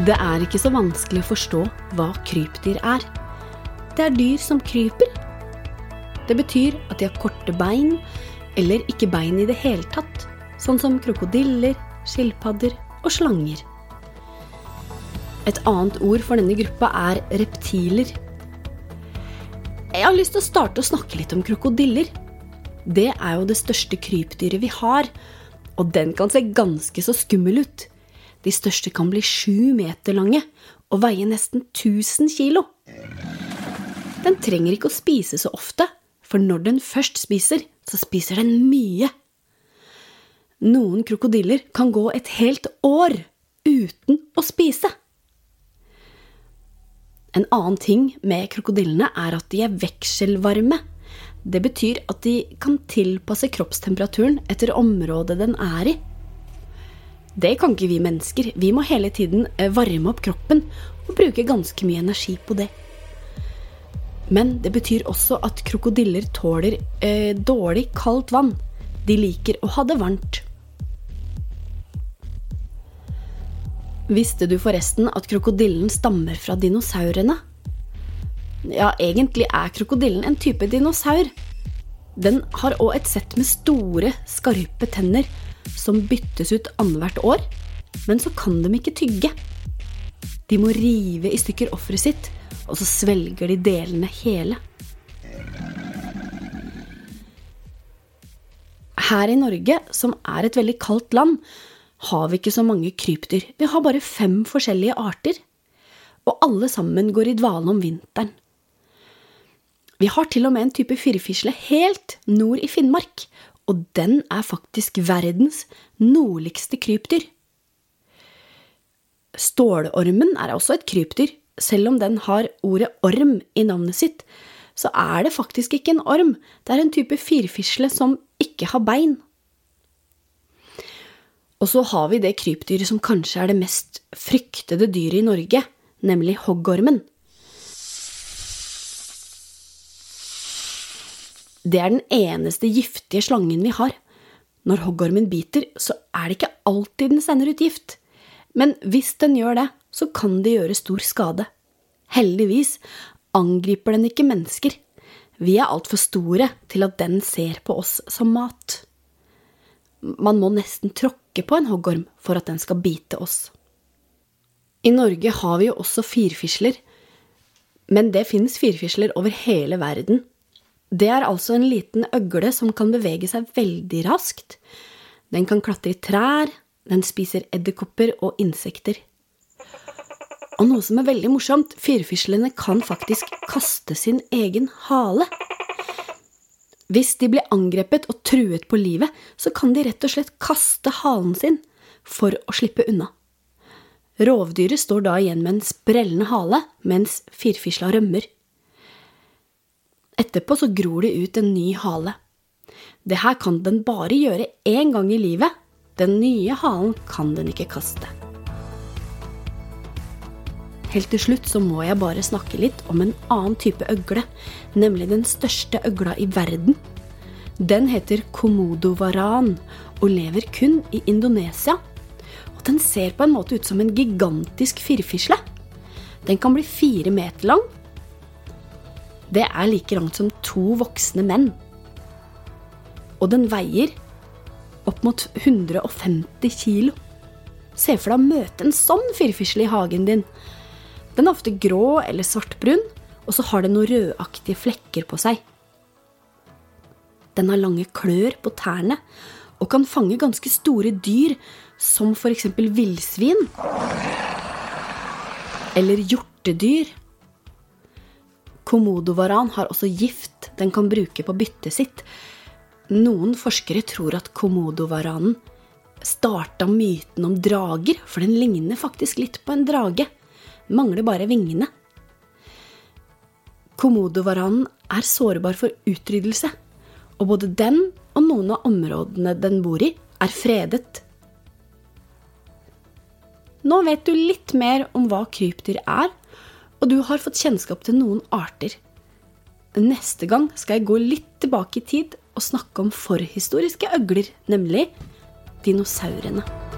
Det er ikke så vanskelig å forstå hva krypdyr er. Det er dyr som kryper. Det betyr at de har korte bein, eller ikke bein i det hele tatt, sånn som krokodiller, skilpadder og slanger. Et annet ord for denne gruppa er reptiler. Jeg har lyst til å starte å snakke litt om krokodiller. Det er jo det største krypdyret vi har, og den kan se ganske så skummel ut. De største kan bli sju meter lange og veie nesten 1000 kilo. Den trenger ikke å spise så ofte, for når den først spiser, så spiser den mye. Noen krokodiller kan gå et helt år uten å spise. En annen ting med krokodillene er at de er vekselvarme. Det betyr at de kan tilpasse kroppstemperaturen etter området den er i. Det kan ikke vi mennesker. Vi må hele tiden eh, varme opp kroppen og bruke ganske mye energi på det. Men det betyr også at krokodiller tåler eh, dårlig kaldt vann. De liker å ha det varmt. Visste du forresten at krokodillen stammer fra dinosaurene? Ja, egentlig er krokodillen en type dinosaur. Den har òg et sett med store, skarpe tenner som byttes ut annethvert år, men så kan de ikke tygge. De må rive i stykker offeret sitt, og så svelger de delene hele. Her i Norge, som er et veldig kaldt land, har vi ikke så mange krypdyr. Vi har bare fem forskjellige arter. Og alle sammen går i dvale om vinteren. Vi har til og med en type firfisle helt nord i Finnmark, og den er faktisk verdens nordligste krypdyr. Stålormen er også et krypdyr. Selv om den har ordet orm i navnet sitt, så er det faktisk ikke en orm. Det er en type firfisle som ikke har bein. Og så har vi det krypdyret som kanskje er det mest fryktede dyret i Norge, nemlig hoggormen. Det er den eneste giftige slangen vi har. Når hoggormen biter, så er det ikke alltid den sender ut gift. Men hvis den gjør det, så kan det gjøre stor skade. Heldigvis angriper den ikke mennesker. Vi er altfor store til at den ser på oss som mat. Man må nesten tråkke på en hoggorm for at den skal bite oss. I Norge har vi jo også firfisler, men det finnes firfisler over hele verden. Det er altså en liten øgle som kan bevege seg veldig raskt. Den kan klatre i trær, den spiser edderkopper og insekter. Og noe som er veldig morsomt, firfislene kan faktisk kaste sin egen hale. Hvis de blir angrepet og truet på livet, så kan de rett og slett kaste halen sin for å slippe unna. Rovdyret står da igjen med en sprellende hale, mens firfisla rømmer. Etterpå så gror det ut en ny hale. Det her kan den bare gjøre én gang i livet. Den nye halen kan den ikke kaste. Helt til slutt så må jeg bare snakke litt om en annen type øgle, nemlig den største øgla i verden. Den heter komodovaran og lever kun i Indonesia. Og den ser på en måte ut som en gigantisk firfisle. Den kan bli fire meter lang det er like langt som to voksne menn. Og den veier opp mot 150 kilo. Se for deg å møte en sånn firfisle i hagen din. Den er ofte grå eller svartbrun, og så har den noen rødaktige flekker på seg. Den har lange klør på tærne og kan fange ganske store dyr, som f.eks. villsvin. Eller hjortedyr Komodovaran har også gift den kan bruke på byttet sitt. Noen forskere tror at komodovaranen starta myten om drager, for den ligner faktisk litt på en drage. Mangler bare vingene. Komodovaranen er sårbar for utryddelse, og både den og noen av områdene den bor i, er fredet. Nå vet du litt mer om hva krypdyr er, og du har fått kjennskap til noen arter. Neste gang skal jeg gå litt tilbake i tid og snakke om forhistoriske øgler, nemlig dinosaurene.